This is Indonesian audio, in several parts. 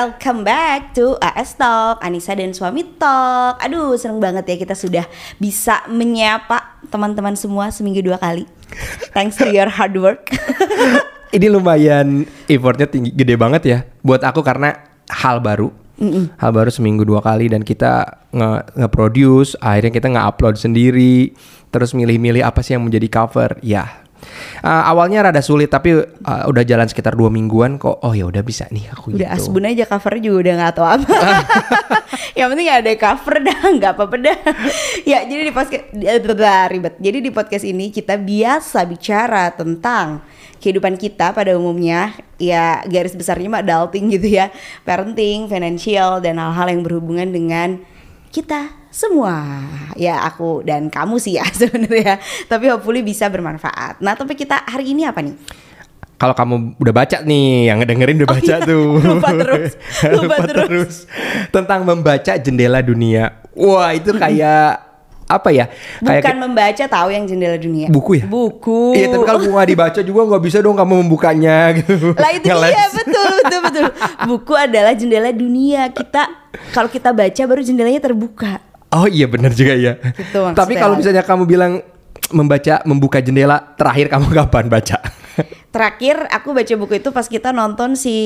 welcome back to AS Talk, Anissa dan Suami Talk. Aduh, seneng banget ya kita sudah bisa menyapa teman-teman semua seminggu dua kali. Thanks to your hard work. Ini lumayan effortnya tinggi, gede banget ya buat aku karena hal baru. Hal baru seminggu dua kali dan kita nge- nge-produce, akhirnya kita nge-upload sendiri, terus milih-milih apa sih yang menjadi cover. Ya, Uh, awalnya rada sulit tapi uh, udah jalan sekitar dua mingguan kok. Oh ya udah bisa nih aku Udah gitu. asbun aja covernya juga udah gak tahu apa. Yang penting ada cover dah, nggak apa-apa dah. ya jadi di podcast ribet. Jadi di podcast ini kita biasa bicara tentang kehidupan kita pada umumnya ya garis besarnya mah adulting gitu ya parenting financial dan hal-hal yang berhubungan dengan kita semua ya aku dan kamu sih ya sebenarnya tapi hopefully bisa bermanfaat nah topik kita hari ini apa nih Kalau kamu udah baca nih, yang ngedengerin udah Oh baca iya, tuh. lupa terus, lupa terus. Tentang membaca jendela dunia. Wah, itu kayak apa ya? Kayak bukan membaca tahu yang jendela dunia buku ya? buku Iya, tapi kalau bunga dibaca juga nggak bisa dong kamu membukanya gitu. lah itu Ngeles. dia betul betul betul buku adalah jendela dunia kita kalau kita baca baru jendelanya terbuka Oh iya benar juga ya. Gitu. Tapi kalau misalnya kamu bilang membaca membuka jendela terakhir kamu kapan baca? terakhir aku baca buku itu pas kita nonton si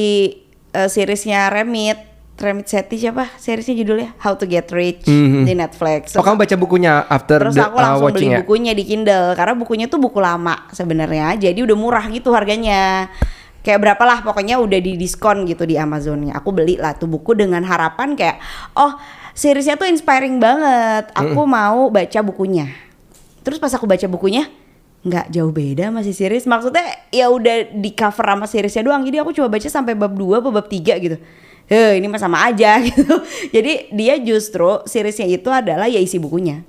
eh, seriesnya Remit Remit Seti siapa seriesnya judulnya How to Get Rich Mhm. di Netflix Oh kamu baca bukunya after Terus the, aku uh, langsung beli watching ya? bukunya di Kindle karena bukunya tuh buku lama sebenarnya. Jadi udah murah gitu harganya. Kayak berapa lah pokoknya udah di diskon gitu di Amazonnya. Aku beli lah tuh buku dengan harapan kayak oh seriesnya tuh inspiring banget. Aku mau baca bukunya. Terus pas aku baca bukunya nggak jauh beda masih series. Maksudnya ya udah di cover sama seriesnya doang. Jadi aku coba baca sampai bab 2 atau bab 3 gitu. Eh ini mah sama aja gitu. Jadi dia justru seriesnya itu adalah ya isi bukunya.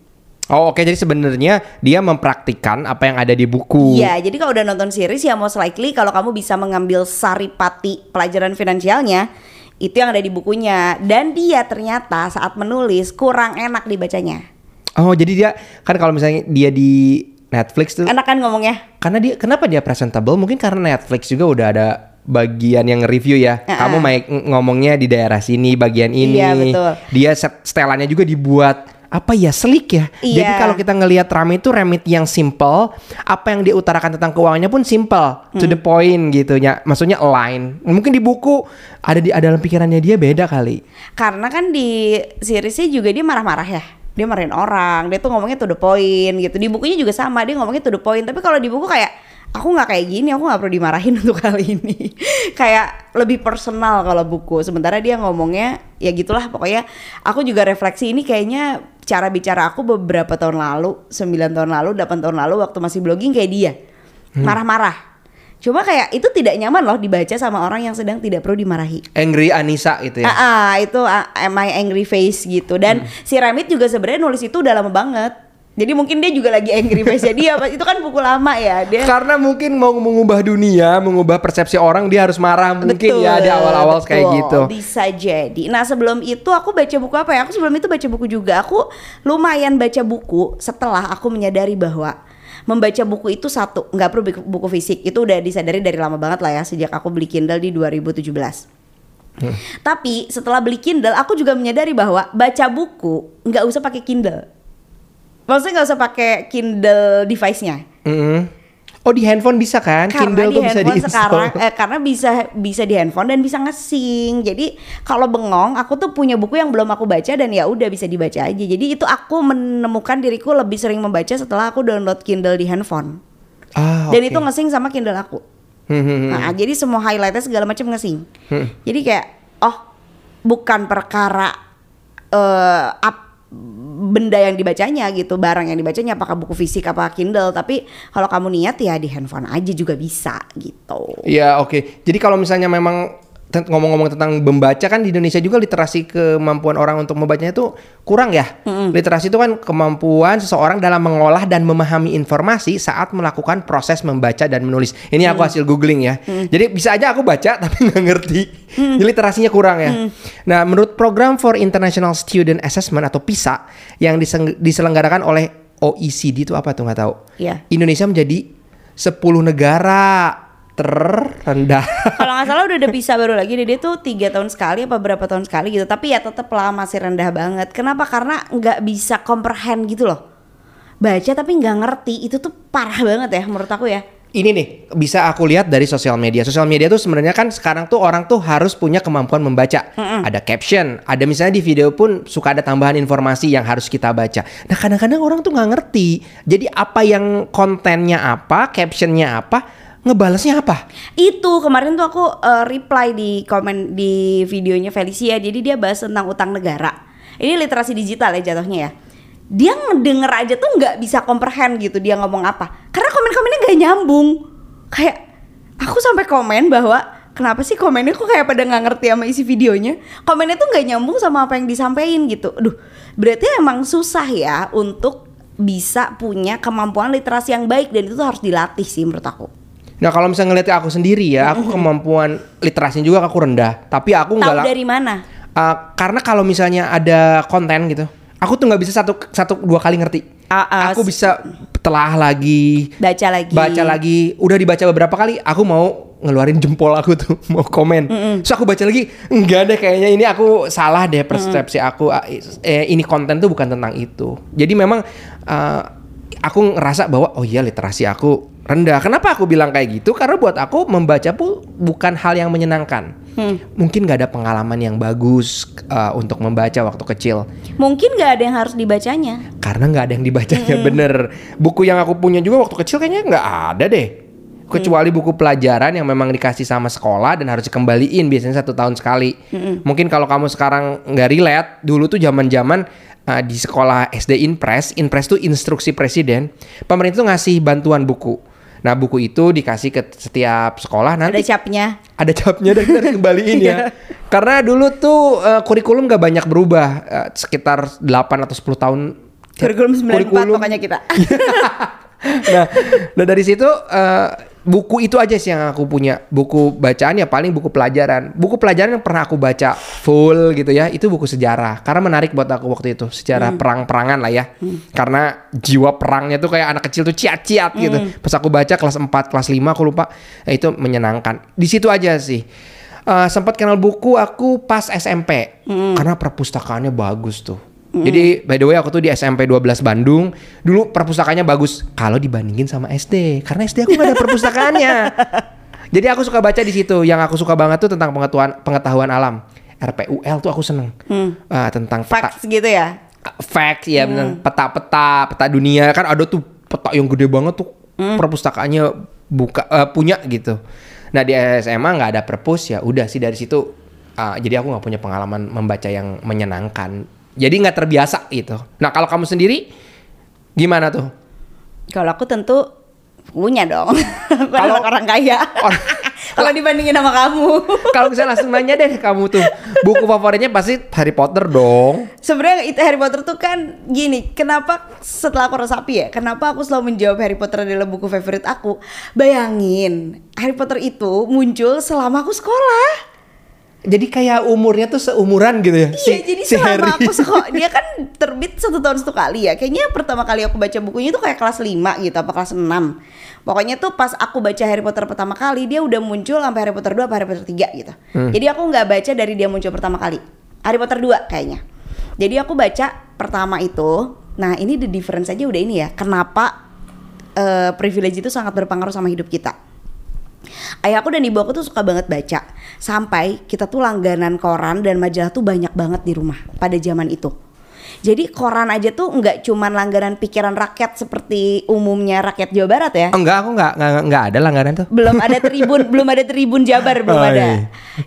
Oh oke jadi sebenarnya dia mempraktikkan apa yang ada di buku. Iya, jadi kalau udah nonton series ya most likely kalau kamu bisa mengambil saripati pelajaran finansialnya itu yang ada di bukunya dan dia ternyata saat menulis kurang enak dibacanya. Oh jadi dia kan kalau misalnya dia di Netflix tuh Enak kan ngomongnya? karena dia kenapa dia presentable mungkin karena Netflix juga udah ada bagian yang review ya. Uh-uh. Kamu main ngomongnya di daerah sini bagian ini. Iya, betul. Dia set- setelannya juga dibuat apa ya selik ya. Iya. Jadi kalau kita ngelihat Rame itu remit yang simple, apa yang dia utarakan tentang keuangannya pun simple, to Hmm. the point gitu ya. Maksudnya align. Mungkin di buku ada di ada dalam pikirannya dia beda kali. Karena kan di seriesnya juga dia marah-marah ya. Dia marahin orang, dia tuh ngomongnya to the point gitu. Di bukunya juga sama, dia ngomongnya to the point. Tapi kalau di buku kayak aku nggak kayak gini, aku nggak perlu dimarahin untuk kali ini. kayak lebih personal kalau buku. Sementara dia ngomongnya ya gitulah pokoknya. Aku juga refleksi ini kayaknya cara bicara aku beberapa tahun lalu, 9 tahun lalu, 8 tahun lalu waktu masih blogging kayak dia. Marah-marah. Cuma kayak itu tidak nyaman loh dibaca sama orang yang sedang tidak perlu dimarahi. Angry Anissa gitu ya. Ah, ah, itu ah, my angry face gitu. Dan Hmm. si Remit juga sebenarnya nulis itu udah lama banget. Jadi mungkin dia juga lagi angry face dia. Itu kan buku lama ya. Dia Karena mungkin mau mengubah dunia, mengubah persepsi orang, dia harus marah mungkin ya di awal-awal betul. kayak gitu. Bisa jadi. Nah sebelum itu aku baca buku apa ya? Aku sebelum itu baca buku juga. Aku lumayan baca buku setelah aku menyadari bahwa membaca buku itu satu nggak perlu buku- buku fisik itu udah disadari dari lama banget lah ya sejak aku beli Kindle di 2017. Hmm. Tapi setelah beli Kindle aku juga menyadari bahwa baca buku nggak usah pakai Kindle. Maksudnya nggak usah pakai Kindle device-nya. Mm. Oh di handphone bisa kan? Karena Kindle di tuh bisa handphone diinstal. sekarang eh, karena bisa bisa di handphone dan bisa ngesing. Jadi kalau bengong aku tuh punya buku yang belum aku baca dan ya udah bisa dibaca aja. Jadi itu aku menemukan diriku lebih sering membaca setelah aku download Kindle di handphone. Ah, Dan itu ngesing sama Kindle aku. Hmm, hmm, hmm. Nah, jadi semua highlightnya segala macam ngesing. Hmm. Jadi kayak oh bukan perkara eh ap- benda yang dibacanya gitu, barang yang dibacanya apakah buku fisik apa Kindle, tapi kalau kamu niat ya di handphone aja juga bisa gitu. Ya oke. Jadi kalau misalnya memang ngomong-ngomong tentang membaca kan di Indonesia juga literasi kemampuan orang untuk membacanya itu kurang ya. Literasi itu kan kemampuan seseorang dalam mengolah dan memahami informasi saat melakukan proses membaca dan menulis. Ini aku hasil googling ya. Jadi bisa aja aku baca tapi nggak ngerti. Jadi literasinya kurang ya. Nah menurut program for International Student Assessment atau PISA yang diselenggarakan oleh OECD itu apa tuh nggak tahu. Iya. Indonesia menjadi 10 negara terendah. Kalau nggak salah udah ada bisa baru lagi deh dia tuh tiga tahun sekali apa berapa tahun sekali gitu. Tapi ya tetep lah masih rendah banget. Kenapa? Karena nggak bisa comprehend gitu loh. Baca tapi nggak ngerti itu tuh parah banget ya menurut aku ya. Ini nih bisa aku lihat dari sosial media. Sosial media tuh sebenarnya kan sekarang tuh orang tuh harus punya kemampuan membaca. Ada caption, ada misalnya di video pun suka ada tambahan informasi yang harus kita baca. Nah kadang-kadang orang tuh nggak ngerti. Jadi apa yang kontennya apa, captionnya apa, ngebalesnya apa? Itu kemarin tuh aku uh, reply di komen di videonya Felicia. Jadi dia bahas tentang utang negara. Ini literasi digital ya jatuhnya ya. Dia ngedenger aja tuh nggak bisa comprehend gitu dia ngomong apa. Karena komen-komennya nggak nyambung. Kayak aku sampai komen bahwa kenapa sih komennya kok kayak pada nggak ngerti sama isi videonya. Komennya tuh nggak nyambung sama apa yang disampaikan gitu. Aduh, berarti emang susah ya untuk bisa punya kemampuan literasi yang baik dan itu tuh harus dilatih sih menurut aku. Nah kalau misalnya ngeliat aku sendiri ya, aku kemampuan literasinya juga aku rendah. Tapi aku nggak Tahu dari mana? Uh, karena kalau misalnya ada konten gitu, aku tuh nggak bisa satu satu dua kali ngerti. Ah, ah, aku bisa telah lagi, Baca lagi. baca lagi. Udah dibaca beberapa kali, aku mau ngeluarin jempol aku tuh mau komen. Terus aku baca lagi, enggak deh kayaknya ini aku salah deh persepsi aku. Ah, Eh, ini konten tuh bukan tentang itu. Jadi memang uh, aku ngerasa bahwa oh iya literasi aku rendah. Kenapa aku bilang kayak gitu? Karena buat aku membaca pun bukan hal yang menyenangkan. Mungkin gak ada pengalaman yang bagus uh, untuk membaca waktu kecil. Mungkin nggak ada yang harus dibacanya. Karena nggak ada yang dibacanya bener. Buku yang aku punya juga waktu kecil kayaknya nggak ada deh. Kecuali buku pelajaran yang memang dikasih sama sekolah dan harus dikembaliin biasanya satu tahun sekali. Mungkin kalau kamu sekarang nggak relate, dulu tuh zaman-zaman uh, di sekolah SD Inpres, Inpres tuh instruksi presiden, pemerintah tuh ngasih bantuan buku. Nah buku itu dikasih ke setiap sekolah Ada nanti capnya. ada capnya dan kita kembaliin ya. Karena dulu tuh eh, kurikulum gak banyak berubah, Eh, sekitar 8 atau 10 tahun. Kurikulum 94 Kurikulum. pokoknya kita. nah, nah dari situ eh, buku itu aja sih yang aku punya. Buku bacaan ya paling buku pelajaran. Buku pelajaran yang pernah aku baca full gitu ya, itu buku sejarah. Karena menarik buat aku waktu itu, sejarah perang-perangan lah ya. Karena jiwa perangnya tuh kayak anak kecil tuh ciat-ciat gitu. Pas aku baca kelas 4, kelas 5 aku lupa, ya itu menyenangkan. Di situ aja sih. Eh, sempat kenal buku aku pas SMP karena perpustakaannya bagus tuh. Jadi by the way aku tuh di SMP 12 Bandung dulu perpustakaannya bagus kalau dibandingin sama SD karena SD aku gak ada perpustakaannya. Jadi aku suka baca di situ. Yang aku suka banget tuh tentang pengetahuan pengetahuan alam. RPUL tuh aku seneng. Ah, tentang peta, Facts gitu ya. facts ya bener. peta-peta peta dunia kan ada tuh peta yang gede banget tuh perpustakaannya buka eh, punya gitu. Nah di SMA nggak ada perpus ya udah sih dari situ ah, jadi aku nggak punya pengalaman membaca yang menyenangkan. Jadi nggak terbiasa gitu. Nah kalau kamu sendiri gimana tuh? Kalau aku tentu punya dong. Kalau- orang kaya. Or- Kalau dibandingin sama kamu. kalau misalnya langsung nanya deh kamu tuh buku favoritnya pasti Harry Potter dong. Sebenarnya itu Harry Potter tuh kan gini, kenapa setelah aku resapi ya, kenapa aku selalu menjawab Harry Potter adalah buku favorit aku? Bayangin, Harry Potter itu muncul selama aku sekolah. Jadi kayak umurnya tuh seumuran gitu ya. Iya, jadi selama aku sekolah, dia kan terbit satu tahun satu kali ya. Kayaknya pertama kali aku baca bukunya tuh kayak kelas 5 gitu, apa kelas 6. Pokoknya tuh pas aku baca Harry Potter pertama kali, dia udah muncul sampai Harry Potter 2 apa Harry Potter 3 gitu. Jadi aku nggak baca dari dia muncul pertama kali. Harry Potter 2 kayaknya. Jadi aku baca pertama itu, nah ini the difference aja udah ini ya. Kenapa eh, privilege itu sangat berpengaruh sama hidup kita. Ayahku dan ibu aku tuh suka banget baca Sampai kita tuh langganan koran dan majalah tuh banyak banget di rumah pada zaman itu Jadi koran aja tuh nggak cuman langganan pikiran rakyat seperti umumnya rakyat Jawa Barat ya Enggak, aku enggak enggak, enggak ada langganan tuh. belum ada tribun belum ada tribun Jabar belum Oh, ada iya.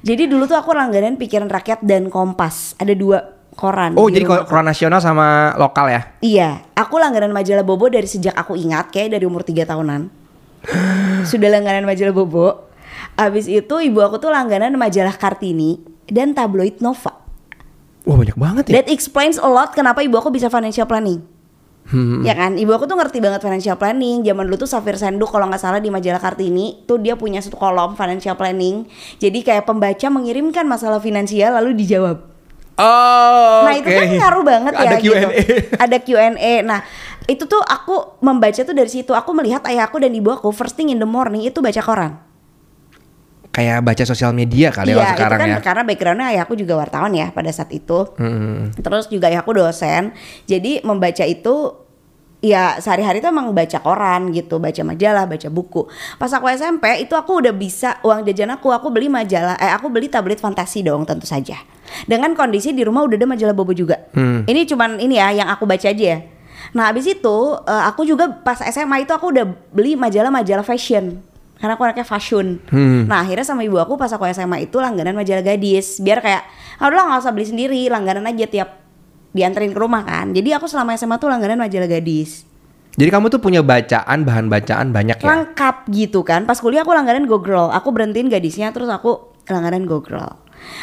jadi dulu tuh aku langganan pikiran rakyat dan Kompas ada dua koran Oh, di jadi rumah. koran nasional sama lokal ya? Iya, aku langganan majalah Bobo dari sejak aku ingat, kayak dari umur 3 tahunan. Sudah langganan majalah Bobo. Abis itu ibu aku tuh langganan majalah Kartini dan tabloid Nova. Wah, banyak banget ya. That explains a lot kenapa ibu aku bisa financial planning. Hmm. Ya kan, ibu aku tuh ngerti banget financial planning. Zaman dulu tuh Safir Senduk kalau nggak salah di majalah Kartini tuh dia punya satu kolom financial planning. Jadi kayak pembaca mengirimkan masalah finansial lalu dijawab. Oh, Nah itu kan ngaruh banget ya Ada gitu. Q&A. Ada Q&A. Nah itu tuh aku membaca tuh dari situ. Aku melihat ayahku dan ibu aku first thing in the morning itu baca koran. kayak baca sosial media kali ya Iya, itu sekarang kan ya. karena backgroundnya ayahku juga wartawan ya pada saat itu. Hmm. Terus juga ayahku dosen. Jadi membaca itu ya sehari-hari tuh emang baca koran gitu, baca majalah, baca buku. Pas aku SMP itu aku udah bisa uang jajan aku, aku beli majalah, eh aku beli tablet fantasi dong tentu saja. Dengan kondisi di rumah udah ada majalah bobo juga. Hmm. Ini cuman ini ya yang aku baca aja ya. Nah habis itu eh, aku juga pas SMA itu aku udah beli majalah-majalah fashion. Karena aku anaknya fashion. Hmm. Nah akhirnya sama ibu aku pas aku SMA itu langganan majalah gadis. Biar kayak, udah nggak usah beli sendiri, langganan aja tiap dianterin ke rumah kan. Jadi aku selama SMA tuh langganan majalah gadis. Jadi kamu tuh punya bacaan, bahan bacaan banyak ya? Lengkap gitu kan. Pas kuliah aku langganan Go Girl. Aku berhentiin gadisnya terus aku langganan Go Girl.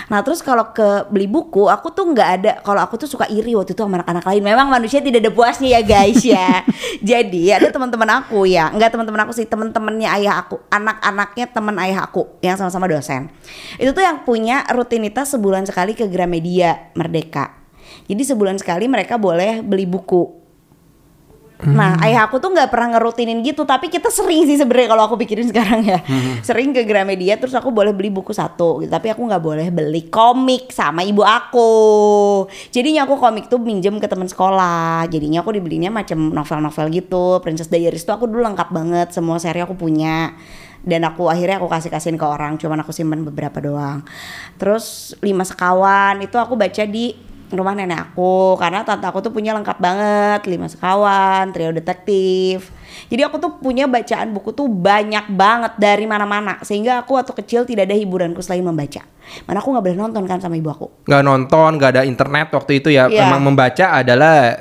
Nah terus kalau ke beli buku aku tuh nggak ada kalau aku tuh suka iri waktu itu sama anak-anak lain. Memang manusia tidak ada puasnya ya guys ya. Jadi ada teman-teman aku ya. Nggak teman-teman aku sih teman-temannya ayah aku anak-anaknya teman ayah aku yang sama-sama dosen. Itu tuh yang punya rutinitas sebulan sekali ke Gramedia Merdeka. Jadi sebulan sekali mereka boleh beli buku Nah, ayah aku tuh nggak pernah ngerutinin gitu, tapi kita sering sih sebenarnya kalau aku pikirin sekarang ya. Sering ke Gramedia terus aku boleh beli buku satu, gitu. tapi aku nggak boleh beli komik sama ibu aku. Jadinya aku komik tuh minjem ke teman sekolah. Jadinya aku dibelinya macam novel-novel gitu. Princess Diaries tuh aku dulu lengkap banget, semua seri aku punya. Dan aku akhirnya aku kasih kasihin ke orang, cuman aku simpen beberapa doang. Terus lima sekawan itu aku baca di rumah nenek aku. Karena tante aku tuh punya lengkap banget. Lima sekawan trio detektif. Jadi aku tuh punya bacaan buku tuh banyak banget dari mana-mana. Sehingga aku waktu kecil tidak ada hiburanku selain membaca. Mana aku nggak boleh nonton kan sama ibu aku. Nggak nonton, nggak ada internet waktu itu ya. Iya. Memang membaca adalah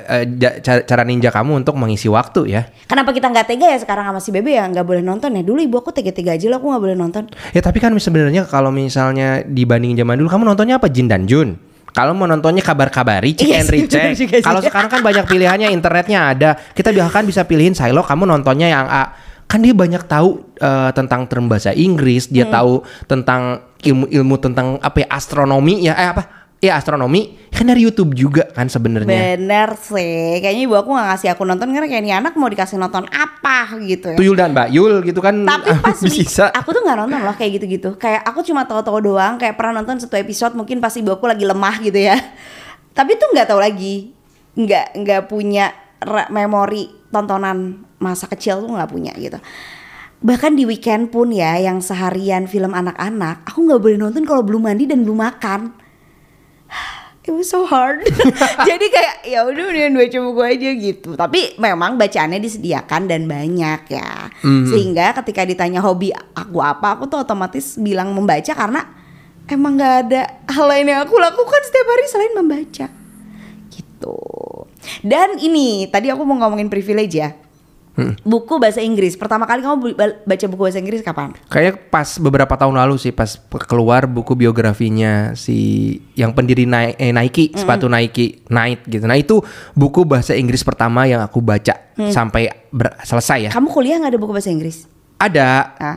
ca- cara ninja kamu untuk mengisi waktu ya. kenapa kita nggak tega ya sekarang sama si bebe ya? Nggak boleh nonton ya? Dulu ibu aku tega-tega aja lah aku nggak boleh nonton. Ya tapi kan sebenarnya kalau misalnya dibandingin zaman dulu, kamu nontonnya apa? Jin dan Jun? Kalau mau nontonnya kabar-kabari, cek Iya and recheck. Kalau sekarang kan banyak pilihannya, internetnya ada. Kita bahkan bisa pilihin silo, kamu nontonnya yang A. Kan dia banyak tahu eh, tentang term bahasa Inggris, Hmm. dia tahu tentang ilmu-ilmu tentang apa ya, astronomi ya, eh apa? Ya astronomi. Kan dari YouTube juga kan sebenarnya. bener sih. Kayaknya ibu aku nggak ngasih aku nonton karena kayak ini anak mau dikasih nonton apa gitu ya. Tuyul dan Mbak Yul gitu kan. Tapi pas bisa. aku tuh nggak nonton loh kayak gitu-gitu. Kayak aku cuma tahu-tahu doang kayak pernah nonton satu episode mungkin pas ibu aku lagi lemah gitu ya. Tapi tuh nggak tahu lagi. Nggak nggak punya memori tontonan masa kecil tuh nggak punya gitu. Bahkan di weekend pun ya yang seharian film anak-anak aku nggak boleh nonton kalau belum mandi dan belum makan it was so hard. Jadi kayak ya udah mendingan baca buku aja gitu. Tapi memang bacaannya disediakan dan banyak ya. Sehingga ketika ditanya hobi aku apa aku tuh otomatis bilang membaca karena emang nggak ada hal lain yang aku lakukan setiap hari selain membaca. Gitu. Dan ini tadi aku mau ngomongin privilege ya buku bahasa Inggris. Pertama kali kamu baca buku bahasa Inggris kapan? Kayak pas beberapa tahun lalu sih pas keluar buku biografinya si yang pendiri Ni- eh, Nike, sepatu Nike, Night gitu. Nah, itu buku bahasa Inggris pertama yang aku baca sampai ber- selesai ya. kamu kuliah nggak ada buku bahasa Inggris Ada,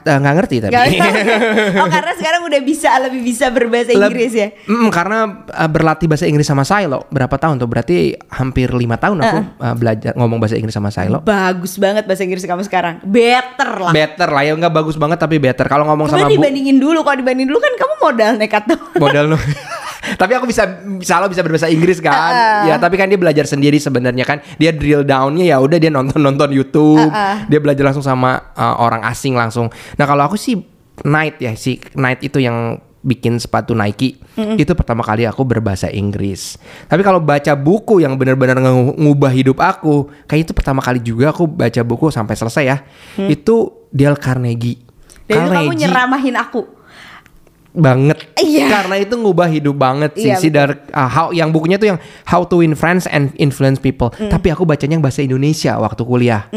eh, nggak ngerti tapi. Gak oh karena sekarang udah bisa lebih bisa berbahasa Leb- Inggris ya. Mm, karena uh, berlatih bahasa Inggris sama Silo berapa tahun tuh? Berarti hampir lima tahun aku uh, belajar ngomong bahasa Inggris sama Silo. Bagus banget bahasa Inggris kamu sekarang. Better lah. Better lah ya nggak bagus banget tapi better. Kalau ngomong Coba sama Bu dibandingin dulu. Kalau dibandingin dulu kan kamu modal nekat tuh. modal. tapi aku bisa Salo bisa berbahasa Inggris kan. Ya tapi kan dia belajar sendiri sebenarnya kan. Dia drill downnya ya udah dia nonton nonton YouTube. Dia belajar langsung sama uh, orang asing langsung. Nah kalau aku sih Night ya si Night itu yang bikin sepatu Nike itu pertama kali aku berbahasa Inggris. Tapi kalau baca buku yang benar-benar ngubah hidup aku, kayak itu pertama kali juga aku baca buku sampai selesai ya. Itu Dale Carnegie. Dan itu kamu Carnegie nyeramahin aku. Banget. Iya. karena itu ngubah hidup banget sih Iya, si dari uh, how yang bukunya tuh yang How to Win Friends and Influence People. Mm. tapi aku bacanya yang bahasa Indonesia waktu kuliah.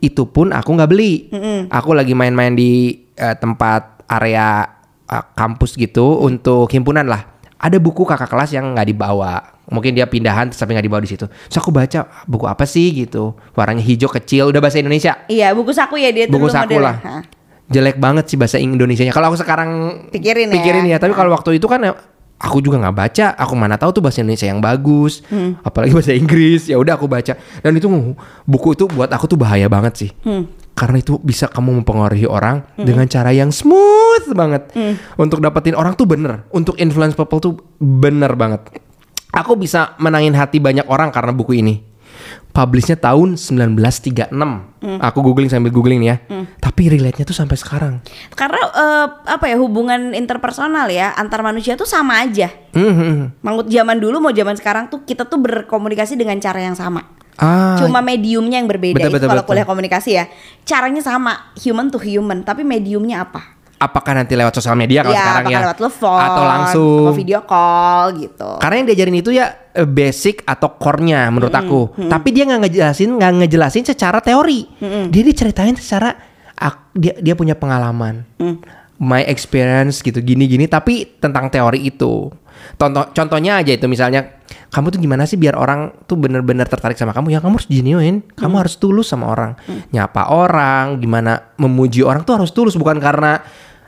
Itu pun aku nggak beli. Aku lagi main-main di uh, tempat area uh, kampus gitu untuk himpunan lah. Ada buku kakak kelas yang nggak dibawa. Mungkin dia pindahan tapi nggak dibawa di situ. Terus aku baca buku apa sih? gitu. Warnanya hijau kecil udah bahasa Indonesia. Iya buku saku ya dia tuh buku saku modelnya. lah. Hah. Jelek banget sih bahasa Indonesianya kalau aku sekarang Pikirin ya. pikirin ya tapi kalau waktu itu kan ya, aku juga nggak baca aku mana tahu tuh bahasa Indonesia yang bagus Hmm. apalagi bahasa Inggris ya udah aku baca dan itu buku itu buat aku tuh bahaya banget sih Hmm. karena itu bisa kamu mempengaruhi orang dengan cara yang smooth banget. Untuk dapetin orang tuh bener, untuk influence people tuh bener banget. Aku bisa menangin hati banyak orang karena buku ini. Publishnya tahun 1936. Aku googling sambil googling nih ya. Tapi relate-nya tuh sampai sekarang. Karena eh, apa ya hubungan interpersonal ya antar manusia tuh sama aja. Mhm. Mangut zaman dulu mau zaman sekarang tuh kita tuh berkomunikasi dengan cara yang sama. Ah, Cuma mediumnya yang berbeda Betul, itu betul, kalau betul. kuliah komunikasi ya. Caranya sama, human to human, tapi mediumnya apa? Apakah nanti lewat sosial media kalau ya, sekarang ya? lewat telepon atau langsung? atau video call gitu. Karena yang diajarin itu ya eh, basic atau core-nya menurut aku. Tapi dia nggak ngejelasin, nggak ngejelasin secara teori. Dia diceritain secara dia dia punya pengalaman, my experience gitu, gini-gini. Tapi tentang teori itu. Contoh contohnya aja itu misalnya kamu tuh gimana sih biar orang tuh bener-bener tertarik sama kamu? Ya kamu harus genuine, kamu harus tulus sama orang, nyapa orang, gimana memuji orang tuh harus tulus bukan karena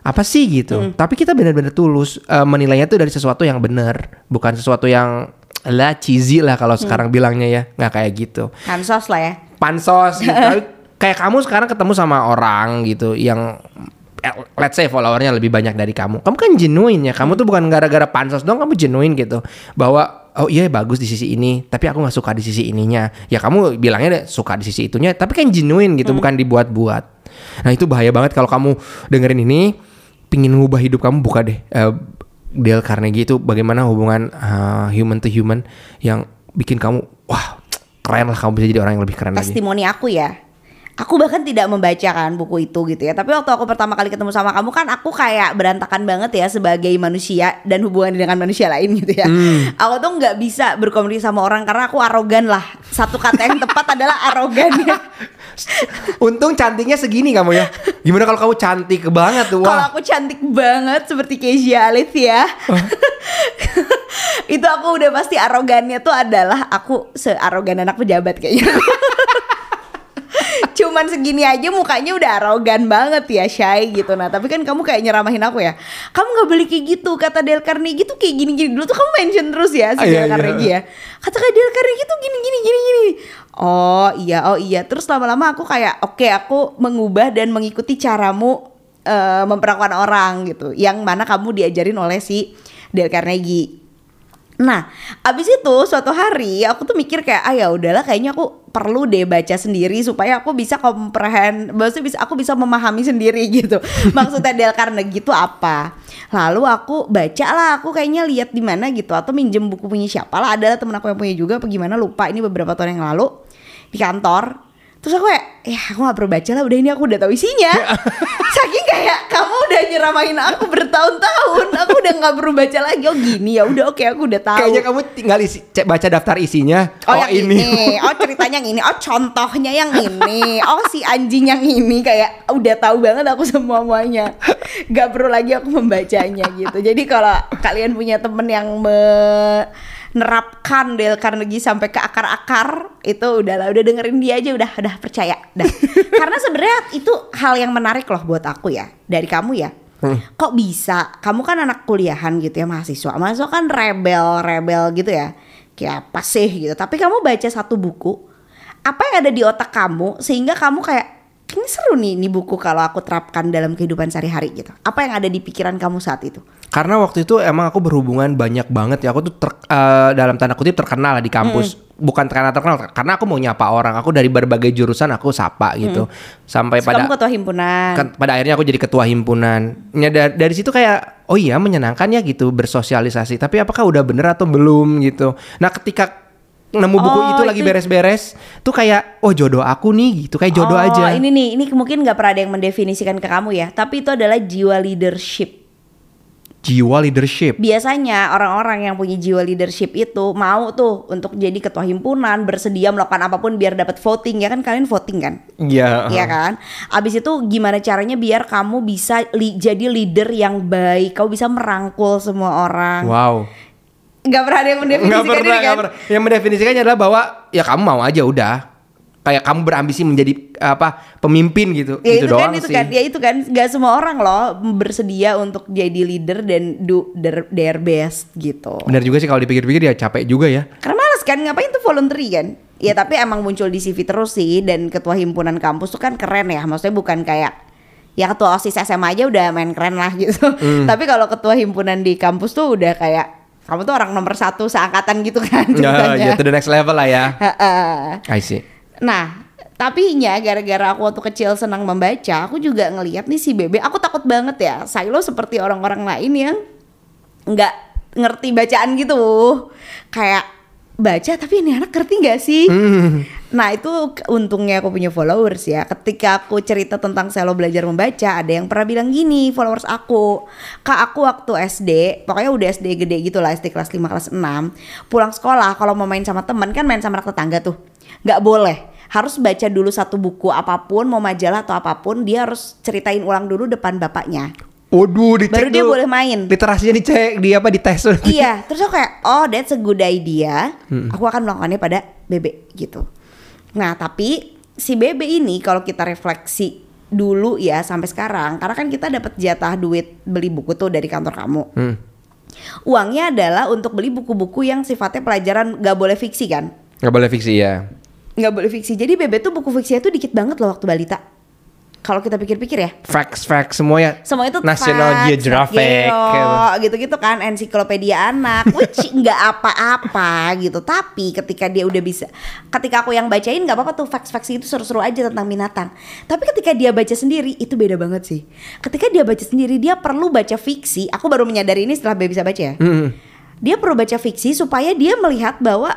apa sih gitu. Tapi kita benar-benar tulus eh, menilainya tuh dari sesuatu yang benar, bukan sesuatu yang lah cheesy lah kalau sekarang bilangnya ya, nggak kayak gitu. Kansos lah ya. Pansos gitu. Kayak kamu sekarang ketemu sama orang gitu yang eh, let's say followernya lebih banyak dari kamu. Kamu kan genuine ya. Kamu tuh bukan gara-gara pansos dong, kamu genuine gitu. Bahwa oh iya bagus di sisi ini, tapi aku nggak suka di sisi ininya. Ya kamu bilangnya deh, suka di sisi itunya, tapi kan genuine gitu, bukan dibuat-buat. Nah itu bahaya banget kalau kamu dengerin ini, pingin ngubah hidup kamu buka deh. eh, Dale Carnegie itu bagaimana hubungan eh, human to human yang bikin kamu wah keren lah kamu bisa jadi orang yang lebih keren lagi. testimoni aku ya. Aku bahkan tidak membacakan buku itu gitu ya. Tapi waktu aku pertama kali ketemu sama kamu kan aku kayak berantakan banget ya sebagai manusia dan hubungan dengan manusia lain gitu ya. Aku tuh nggak bisa berkomunikasi sama orang karena aku arogan lah. Satu kata yang tepat adalah arogan ya. Untung cantiknya segini kamu ya. Gimana kalau kamu cantik banget tuh? Kalau aku cantik banget seperti Kezia Alif ya. itu aku udah pasti arogannya tuh adalah aku searogan anak pejabat kayaknya. Cuman segini aja mukanya udah arogan banget ya Shay gitu. Nah tapi kan kamu kayak nyeramahin aku ya. Kamu gak boleh kayak gitu. Kata Dale Carnegie tuh kayak gini-gini. Dulu tuh kamu mention terus ya si Ah, iya, Dale iya. Carnegie ya. Kata Kak Dale Carnegie tuh gini-gini gini-gini Oh iya oh iya. Terus lama-lama aku kayak Oke aku mengubah dan mengikuti caramu eh, Memperlakukan orang gitu. Yang mana kamu diajarin oleh si Dale Carnegie Nah, abis itu suatu hari aku tuh mikir kayak ah ya udahlah kayaknya aku perlu deh baca sendiri supaya aku bisa comprehend, maksudnya bisa aku bisa memahami sendiri gitu. Maksudnya Dale Carnegie itu apa? Lalu aku baca lah, aku kayaknya lihat di mana gitu atau minjem buku punya siapa lah, adalah temen aku yang punya juga apa gimana lupa ini beberapa tahun yang lalu di kantor. Terus aku kayak, ya aku gak perlu baca lah, udah ini aku udah tahu isinya. Saking kayak kamu udah nyeramahin aku bertahun-tahun, aku udah nggak perlu baca lagi. Oh gini ya, udah oke aku udah tahu. Kayaknya kamu tinggal isi, cek baca daftar isinya. Oh, yang ini. oh ceritanya yang ini, oh contohnya yang ini, oh si anjing yang ini kayak udah tahu banget aku semua muanya, gak perlu lagi aku membacanya gitu. Jadi kalau kalian punya temen yang menerapkan Dale Carnegie sampai ke akar-akar itu udahlah, udah dengerin dia aja udah, udah percaya, dah. Karena sebenarnya itu hal yang menarik loh buat aku ya, dari kamu ya. Kok bisa? Kamu kan anak kuliahan gitu ya mahasiswa. Mahasiswa kan rebel-rebel gitu ya. Kayak apa sih gitu. Tapi kamu baca satu buku, apa yang ada di otak kamu sehingga kamu kayak ini seru nih ini buku kalau aku terapkan dalam kehidupan sehari-hari gitu. Apa yang ada di pikiran kamu saat itu? Karena waktu itu emang aku berhubungan banyak banget ya. Aku tuh ter- eh, dalam tanda kutip terkenal lah di kampus. Bukan karena terkenal, karena aku mau nyapa orang. Aku dari berbagai jurusan aku sapa gitu. Sampai Terus pada kamu ketua himpunan. kan pada akhirnya aku jadi ketua himpunan. Ya da- dari situ kayak oh iya menyenangkan ya gitu bersosialisasi. Tapi apakah udah bener atau belum gitu. Nah, ketika nemu buku Oh, itu lagi beres-beres tuh kayak oh jodoh aku nih gitu kayak jodoh oh, aja. ini nih, ini mungkin nggak pernah ada yang mendefinisikan ke kamu ya. Tapi itu adalah jiwa leadership. Jiwa leadership. biasanya orang-orang yang punya jiwa leadership itu mau tuh untuk jadi ketua himpunan bersedia melakukan apa pun biar dapat voting ya kan kalian voting kan Iya. Iya kan abis itu gimana caranya biar kamu bisa li- jadi leader yang baik kamu bisa merangkul semua orang Wow. Nggak pernah ada yang mendefinisikan Nggak pernah, ini kan pernah. Yang mendefinisikannya adalah bahwa ya kamu mau aja udah. Kayak kamu berambisi menjadi apa pemimpin gitu. Ya itu, itu, kan doang itu sih. kan ya itu kan nggak semua orang loh bersedia untuk jadi leader dan do their, their best gitu Benar juga sih kalau dipikir-pikir ya capek juga ya. Karena males kan ngapain tuh voluntary kan? Ya tapi emang muncul di CV terus sih dan ketua himpunan kampus tuh kan keren ya. Maksudnya bukan kayak ya ketua OSIS SMA aja udah main keren lah gitu. Tapi kalau ketua himpunan di kampus tuh udah kayak kamu tuh orang nomor satu seangkatan gitu kan Nah, ceritanya. ya to the next level lah ya. I see. Nah, tapi nya gara-gara aku waktu kecil senang membaca, aku juga ngelihat nih si Bebe, aku takut banget ya. Silo seperti orang-orang lain yang nggak ngerti bacaan gitu. Kayak baca tapi ini anak ngerti nggak sih? Nah itu untungnya aku punya followers ya. Ketika aku cerita tentang Selo belajar membaca Ada yang pernah bilang gini followers aku Kak aku waktu SD Pokoknya udah SD gede gitu lah SD kelas 5 kelas 6 Pulang sekolah kalau mau main sama teman Kan main sama anak tetangga tuh. Gak boleh. Harus baca dulu satu buku apa pun Mau majalah atau apa pun Dia harus ceritain ulang dulu depan bapaknya Waduh, dicek Baru dia dulu. boleh main Literasinya dicek, di apa di tes tuh. iya terus aku kayak oh that's a good idea aku akan melakukannya pada Bebe gitu nah tapi si Bebe ini kalau kita refleksi dulu ya sampai sekarang karena kan kita dapat jatah duit beli buku tuh dari kantor kamu Hmm. uangnya adalah untuk beli buku-buku yang sifatnya pelajaran gak boleh fiksi kan Gak boleh fiksi ya. nggak boleh fiksi jadi Bebe tuh buku fiksinya tuh dikit banget loh waktu balita kalau kita pikir-pikir ya. Facts, facts semua ya. semua itu National facts, Geographic. Geo, gitu-gitu kan ensiklopedia anak which nggak apa-apa gitu. Tapi ketika dia udah bisa ketika aku yang bacain nggak apa-apa tuh facts-facts itu seru-seru aja tentang binatang. Tapi ketika dia baca sendiri itu beda banget sih. Ketika dia baca sendiri dia perlu baca fiksi. Aku baru menyadari ini setelah bisa baca ya. Hmm. dia perlu baca fiksi supaya dia melihat bahwa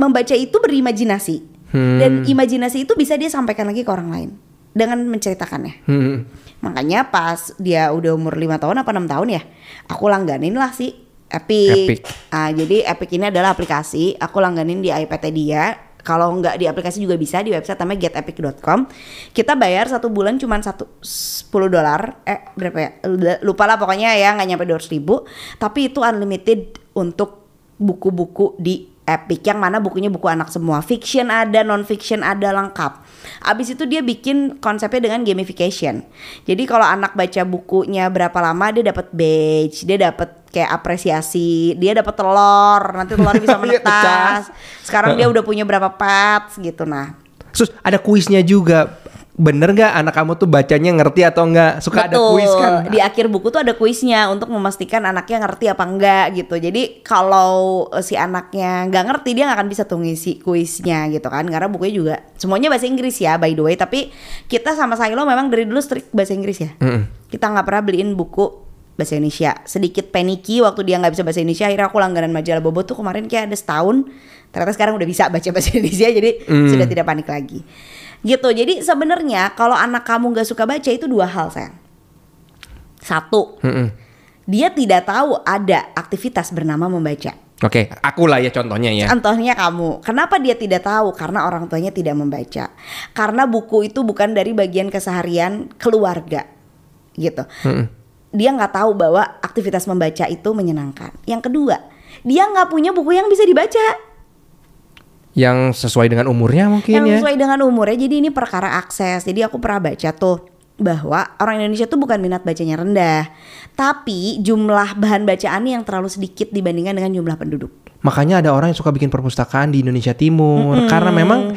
membaca itu berimajinasi. Dan imajinasi itu bisa dia sampaikan lagi ke orang lain dengan menceritakannya Hmm. Makanya pas dia udah umur 5 tahun apa 6 tahun ya, aku langganin lah si Epic. Epic. Ah, jadi Epic ini adalah aplikasi, aku langganin di iPad dia. Kalau nggak di aplikasi juga bisa di website namanya getepic.com. Kita bayar satu bulan cuman satu 10 dolar, eh berapa ya? Lupa lah pokoknya ya nggak nyampe 200 ribu. Tapi itu unlimited untuk buku-buku di Epic yang mana bukunya buku anak semua. Fiction ada non fiction ada lengkap. Abis itu dia bikin konsepnya dengan gamification. Jadi kalau anak baca bukunya berapa lama dia dapat badge dia dapat kayak apresiasi dia dapat telur nanti telur bisa Iya, menetas. sekarang dia udah punya berapa pets gitu nah. Terus ada kuisnya juga. Bener nggak anak kamu tuh bacanya ngerti atau nggak? Suka ada kuis kan? Di akhir buku tuh ada kuisnya untuk memastikan anaknya ngerti apa enggak gitu. Jadi kalau eh, si anaknya nggak ngerti dia nggak akan bisa tuh ngisi kuisnya gitu kan. Karena bukunya juga semuanya bahasa Inggris ya by the way. Tapi kita sama Silo memang dari dulu strict bahasa Inggris ya. Mm-mm. Kita nggak pernah beliin buku bahasa Indonesia. Sedikit panicky waktu dia nggak bisa bahasa Indonesia. Akhirnya aku langganan majalah Bobo tuh kemarin kayak ada setahun. Ternyata sekarang udah bisa baca bahasa Indonesia jadi sudah tidak panik lagi. Gitu. Jadi sebenarnya kalau anak kamu nggak suka baca itu dua hal sayang. Satu, Mm-mm. dia tidak tahu ada aktivitas bernama membaca. Oke, aku lah ya contohnya ya. Contohnya kamu, kenapa dia tidak tahu? Karena orang tuanya tidak membaca. Karena buku itu bukan dari bagian keseharian keluarga, gitu. Mm-mm. Dia nggak tahu bahwa aktivitas membaca itu menyenangkan. Yang kedua, dia nggak punya buku yang bisa dibaca, Yang sesuai dengan umurnya mungkin yang ya. sesuai dengan umurnya. Jadi ini perkara akses. Jadi aku pernah baca tuh bahwa orang Indonesia tuh bukan minat bacanya rendah, tapi jumlah bahan bacaannya yang terlalu sedikit dibandingkan dengan jumlah penduduk. Makanya ada orang yang suka bikin perpustakaan di Indonesia Timur karena memang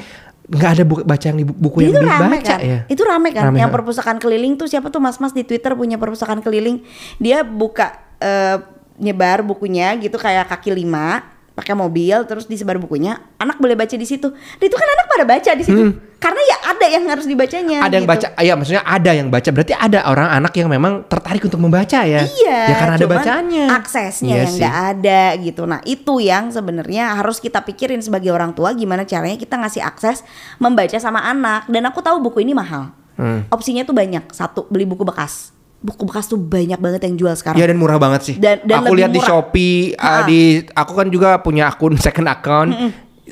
nggak ada buku baca yang di buku yang itu rame dibaca kan? ya. Itu rame kan? Rame, yang perpustakaan keliling tuh siapa tuh mas-mas di Twitter punya perpustakaan keliling. Dia buka eh, nyebar bukunya gitu kayak kaki lima pakai mobil terus disebar bukunya anak boleh baca di situ dan itu kan anak pada baca di situ karena ya ada yang harus dibacanya Hmm. Ada yang gitu. baca, ya maksudnya ada yang baca. Berarti ada orang anak yang memang tertarik untuk membaca ya. Iya, Ya karena ada cuman bacaannya. Aksesnya Iya yang nggak ada gitu. Nah itu yang sebenarnya harus kita pikirin sebagai orang tua gimana caranya kita ngasih akses membaca sama anak. Dan aku tahu buku ini mahal. Hmm. Opsinya tuh banyak. Satu beli buku bekas. Buku bekas tuh banyak banget yang jual sekarang. Iya dan murah banget sih. Dan- dan aku lihat di. Shopee, uh, Ha. di aku kan juga punya akun second account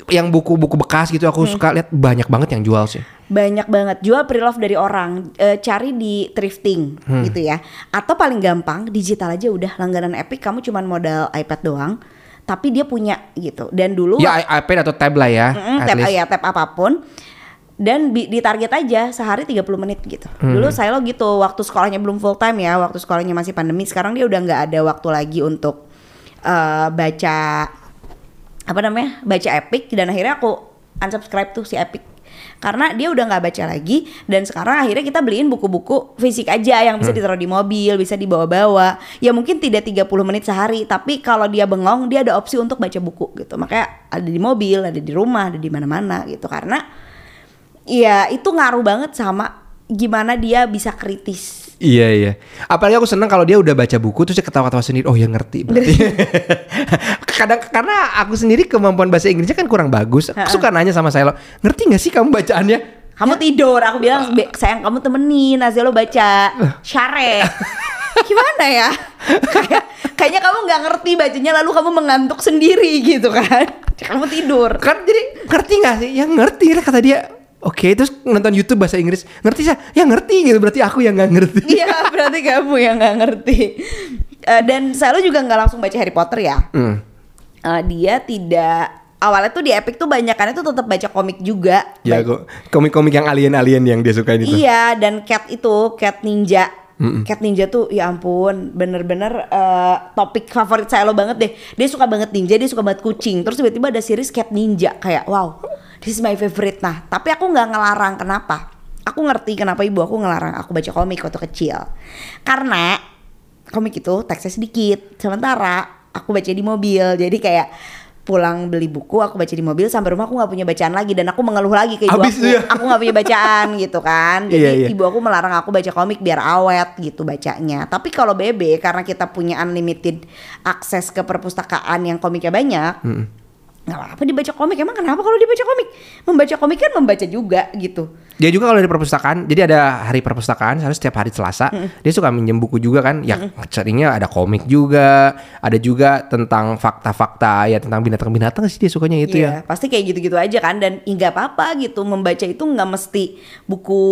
yang buku-buku bekas gitu aku suka lihat banyak banget yang jual sih. Banyak banget jual pre-love dari orang. Eh, cari di thrifting Hmm. gitu ya. Atau paling gampang digital aja udah langganan Epic kamu cuman modal iPad doang. Tapi dia punya gitu. Dan dulu Ya iPad atau tab lah ya. Mm, at tab least. ya tab apa pun dan bi- ditarget aja sehari 30 menit gitu. Hmm. Dulu saya lo gitu waktu sekolahnya belum full time ya, waktu sekolahnya masih pandemi. Sekarang dia udah nggak ada waktu lagi untuk eh, baca apa namanya? baca epic dan akhirnya aku unsubscribe tuh si Epic karena dia udah nggak baca lagi dan sekarang akhirnya kita beliin buku-buku fisik aja yang bisa ditaruh di mobil bisa dibawa-bawa ya mungkin tidak 30 menit sehari tapi kalau dia bengong dia ada opsi untuk baca buku gitu makanya ada di mobil ada di rumah ada di mana-mana gitu karena ya itu ngaruh banget sama gimana dia bisa kritis Iya iya. Apalagi aku seneng kalau dia udah baca buku terus dia ketawa-ketawa sendiri. Oh ya ngerti berarti. Kadang karena aku sendiri kemampuan bahasa Inggrisnya kan kurang bagus. Aku suka nanya sama saya lo, ngerti nggak sih kamu bacaannya? kamu tidur aku bilang "Be- sayang kamu temenin Azia lo baca syare gimana ya kayak kayaknya kamu nggak ngerti bacanya lalu kamu mengantuk sendiri gitu kan kamu tidur Kan jadi ngerti nggak sih? Ya ngerti lah kata dia. Oke, terus nonton YouTube bahasa Inggris. Ngerti sih? Ya ngerti gitu. Berarti aku yang nggak ngerti. iya berarti kamu yang nggak ngerti Eh, dan saya juga nggak langsung baca Harry Potter ya Hmm. Eh, dia tidak awalnya tuh di Epic tuh banyakannya tuh tetap baca komik juga Ya kok komik-komik yang alien-alien yang dia sukain itu. Iya dan cat itu cat ninja. Cat ninja tuh ya ampun bener-bener eh, topik favorit saya lo banget deh. Dia suka banget ninja, dia suka banget kucing. Terus tiba-tiba ada series cat ninja kayak wow, this is my favorite. Nah tapi aku nggak ngelarang kenapa? Aku ngerti kenapa ibu aku ngelarang aku baca komik waktu kecil. Karena komik itu teksnya sedikit. Sementara aku baca di mobil. Jadi kayak pulang beli buku aku baca di mobil sampai rumah aku nggak punya bacaan lagi dan aku mengeluh lagi ke ibu Habis aku ya? aku nggak punya bacaan gitu kan jadi Iya, iya. ibu aku melarang aku baca komik biar awet gitu bacanya tapi kalau BB karena kita punya unlimited akses ke perpustakaan yang komiknya banyak nggak apa-apa dibaca komik emang kenapa kalau dibaca komik membaca komik kan membaca juga gitu Dia juga kalau di perpustakaan, jadi ada hari perpustakaan, harus setiap hari Selasa. Dia suka minjem buku juga kan. Ya seringnya ada komik juga, ada juga tentang fakta-fakta ya tentang binatang-binatang sih dia sukanya itu ya. Iya, pasti kayak gitu-gitu aja kan dan nggak apa-apa gitu membaca itu nggak mesti buku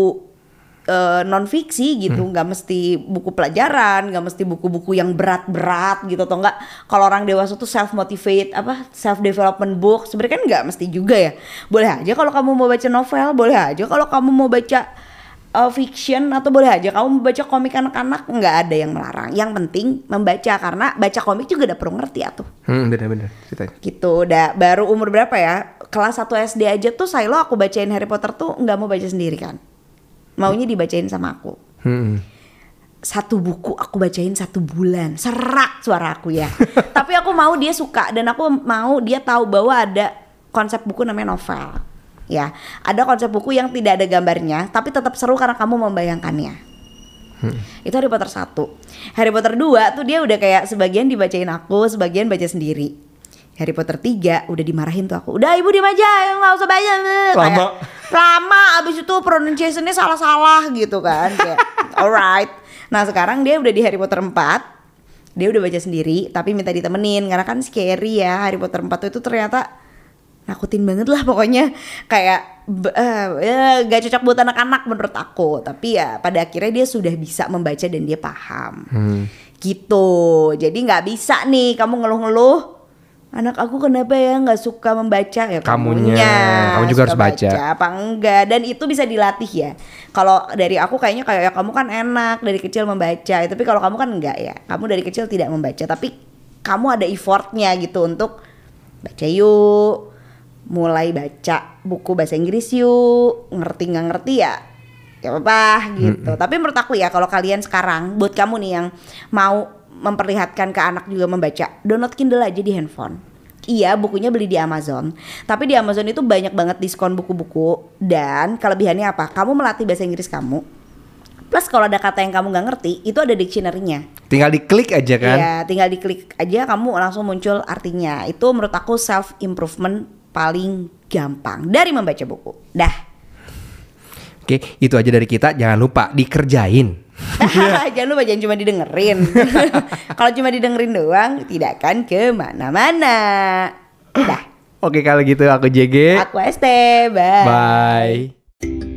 non fiksi gitu. Hmm. nggak mesti buku pelajaran nggak mesti buku-buku yang berat-berat gitu atau enggak kalau orang dewasa tuh self motivate apa self development book sebenarnya kan nggak mesti juga ya. Boleh aja kalau kamu mau baca novel boleh aja. Kalau kamu mau baca uh, fiction atau boleh aja. Kamu mau baca komik anak-anak nggak ada yang melarang. Yang penting membaca karena baca komik juga udah perlu ngerti atuh. Hmm, bener-bener ceritanya. gitu. Udah baru umur berapa ya? Kelas 1 SD aja tuh Silo aku bacain Harry Potter tuh nggak mau baca sendiri kan maunya dibacain sama aku. Hmm. satu buku aku bacain satu bulan. Serak suara aku ya. Tapi aku mau dia suka dan aku mau dia tahu bahwa ada konsep buku namanya novel ya. Ada konsep buku yang tidak ada gambarnya tapi tetap seru karena kamu membayangkannya. Itu Harry Potter 1 Harry Potter 2 tuh dia udah kayak sebagian dibacain aku sebagian baca sendiri Harry Potter 3 udah dimarahin tuh aku udah ibu diem aja nggak usah baca. Kayak, Lama. lama abis itu pronunciationnya salah-salah gitu kan kayak alright. Nah sekarang dia udah di Harry Potter 4 dia udah baca sendiri tapi minta ditemenin karena kan scary ya Harry Potter 4 itu ternyata nakutin banget lah pokoknya. Kayak b- eh, eh, gak cocok buat anak-anak menurut aku tapi ya pada akhirnya dia sudah bisa membaca dan dia paham. Gitu. Jadi nggak bisa nih kamu ngeluh-ngeluh anak aku kenapa ya nggak suka membaca ya? Kamunya. Kamu juga suka harus baca. apa enggak? Dan itu bisa dilatih ya. Kalau dari aku kayaknya kayak ya kamu kan enak dari kecil membaca tapi kalau kamu kan enggak ya. Kamu dari kecil tidak membaca tapi kamu ada effortnya gitu untuk baca yuk mulai baca buku bahasa Inggris yuk ngerti nggak ngerti ya ya apa gitu. Tapi menurut aku ya kalau kalian sekarang buat kamu nih yang mau memperlihatkan ke anak juga membaca download Kindle aja di handphone Iya bukunya beli di Amazon Tapi di Amazon itu banyak banget diskon buku-buku Dan kelebihannya apa? Kamu melatih bahasa Inggris kamu Plus kalau ada kata yang kamu nggak ngerti Itu ada dictionary-nya Tinggal diklik aja kan. Ya tinggal diklik aja kamu langsung muncul artinya Itu menurut aku self improvement paling gampang Dari membaca buku Dah Oke, itu aja dari kita. Jangan lupa dikerjain. Jangan lupa jangan cuma didengerin. Kalau cuma didengerin doang Tidak akan ke mana-mana. Dah Oke, kalau gitu aku JG. Aku ST Bye. Bye.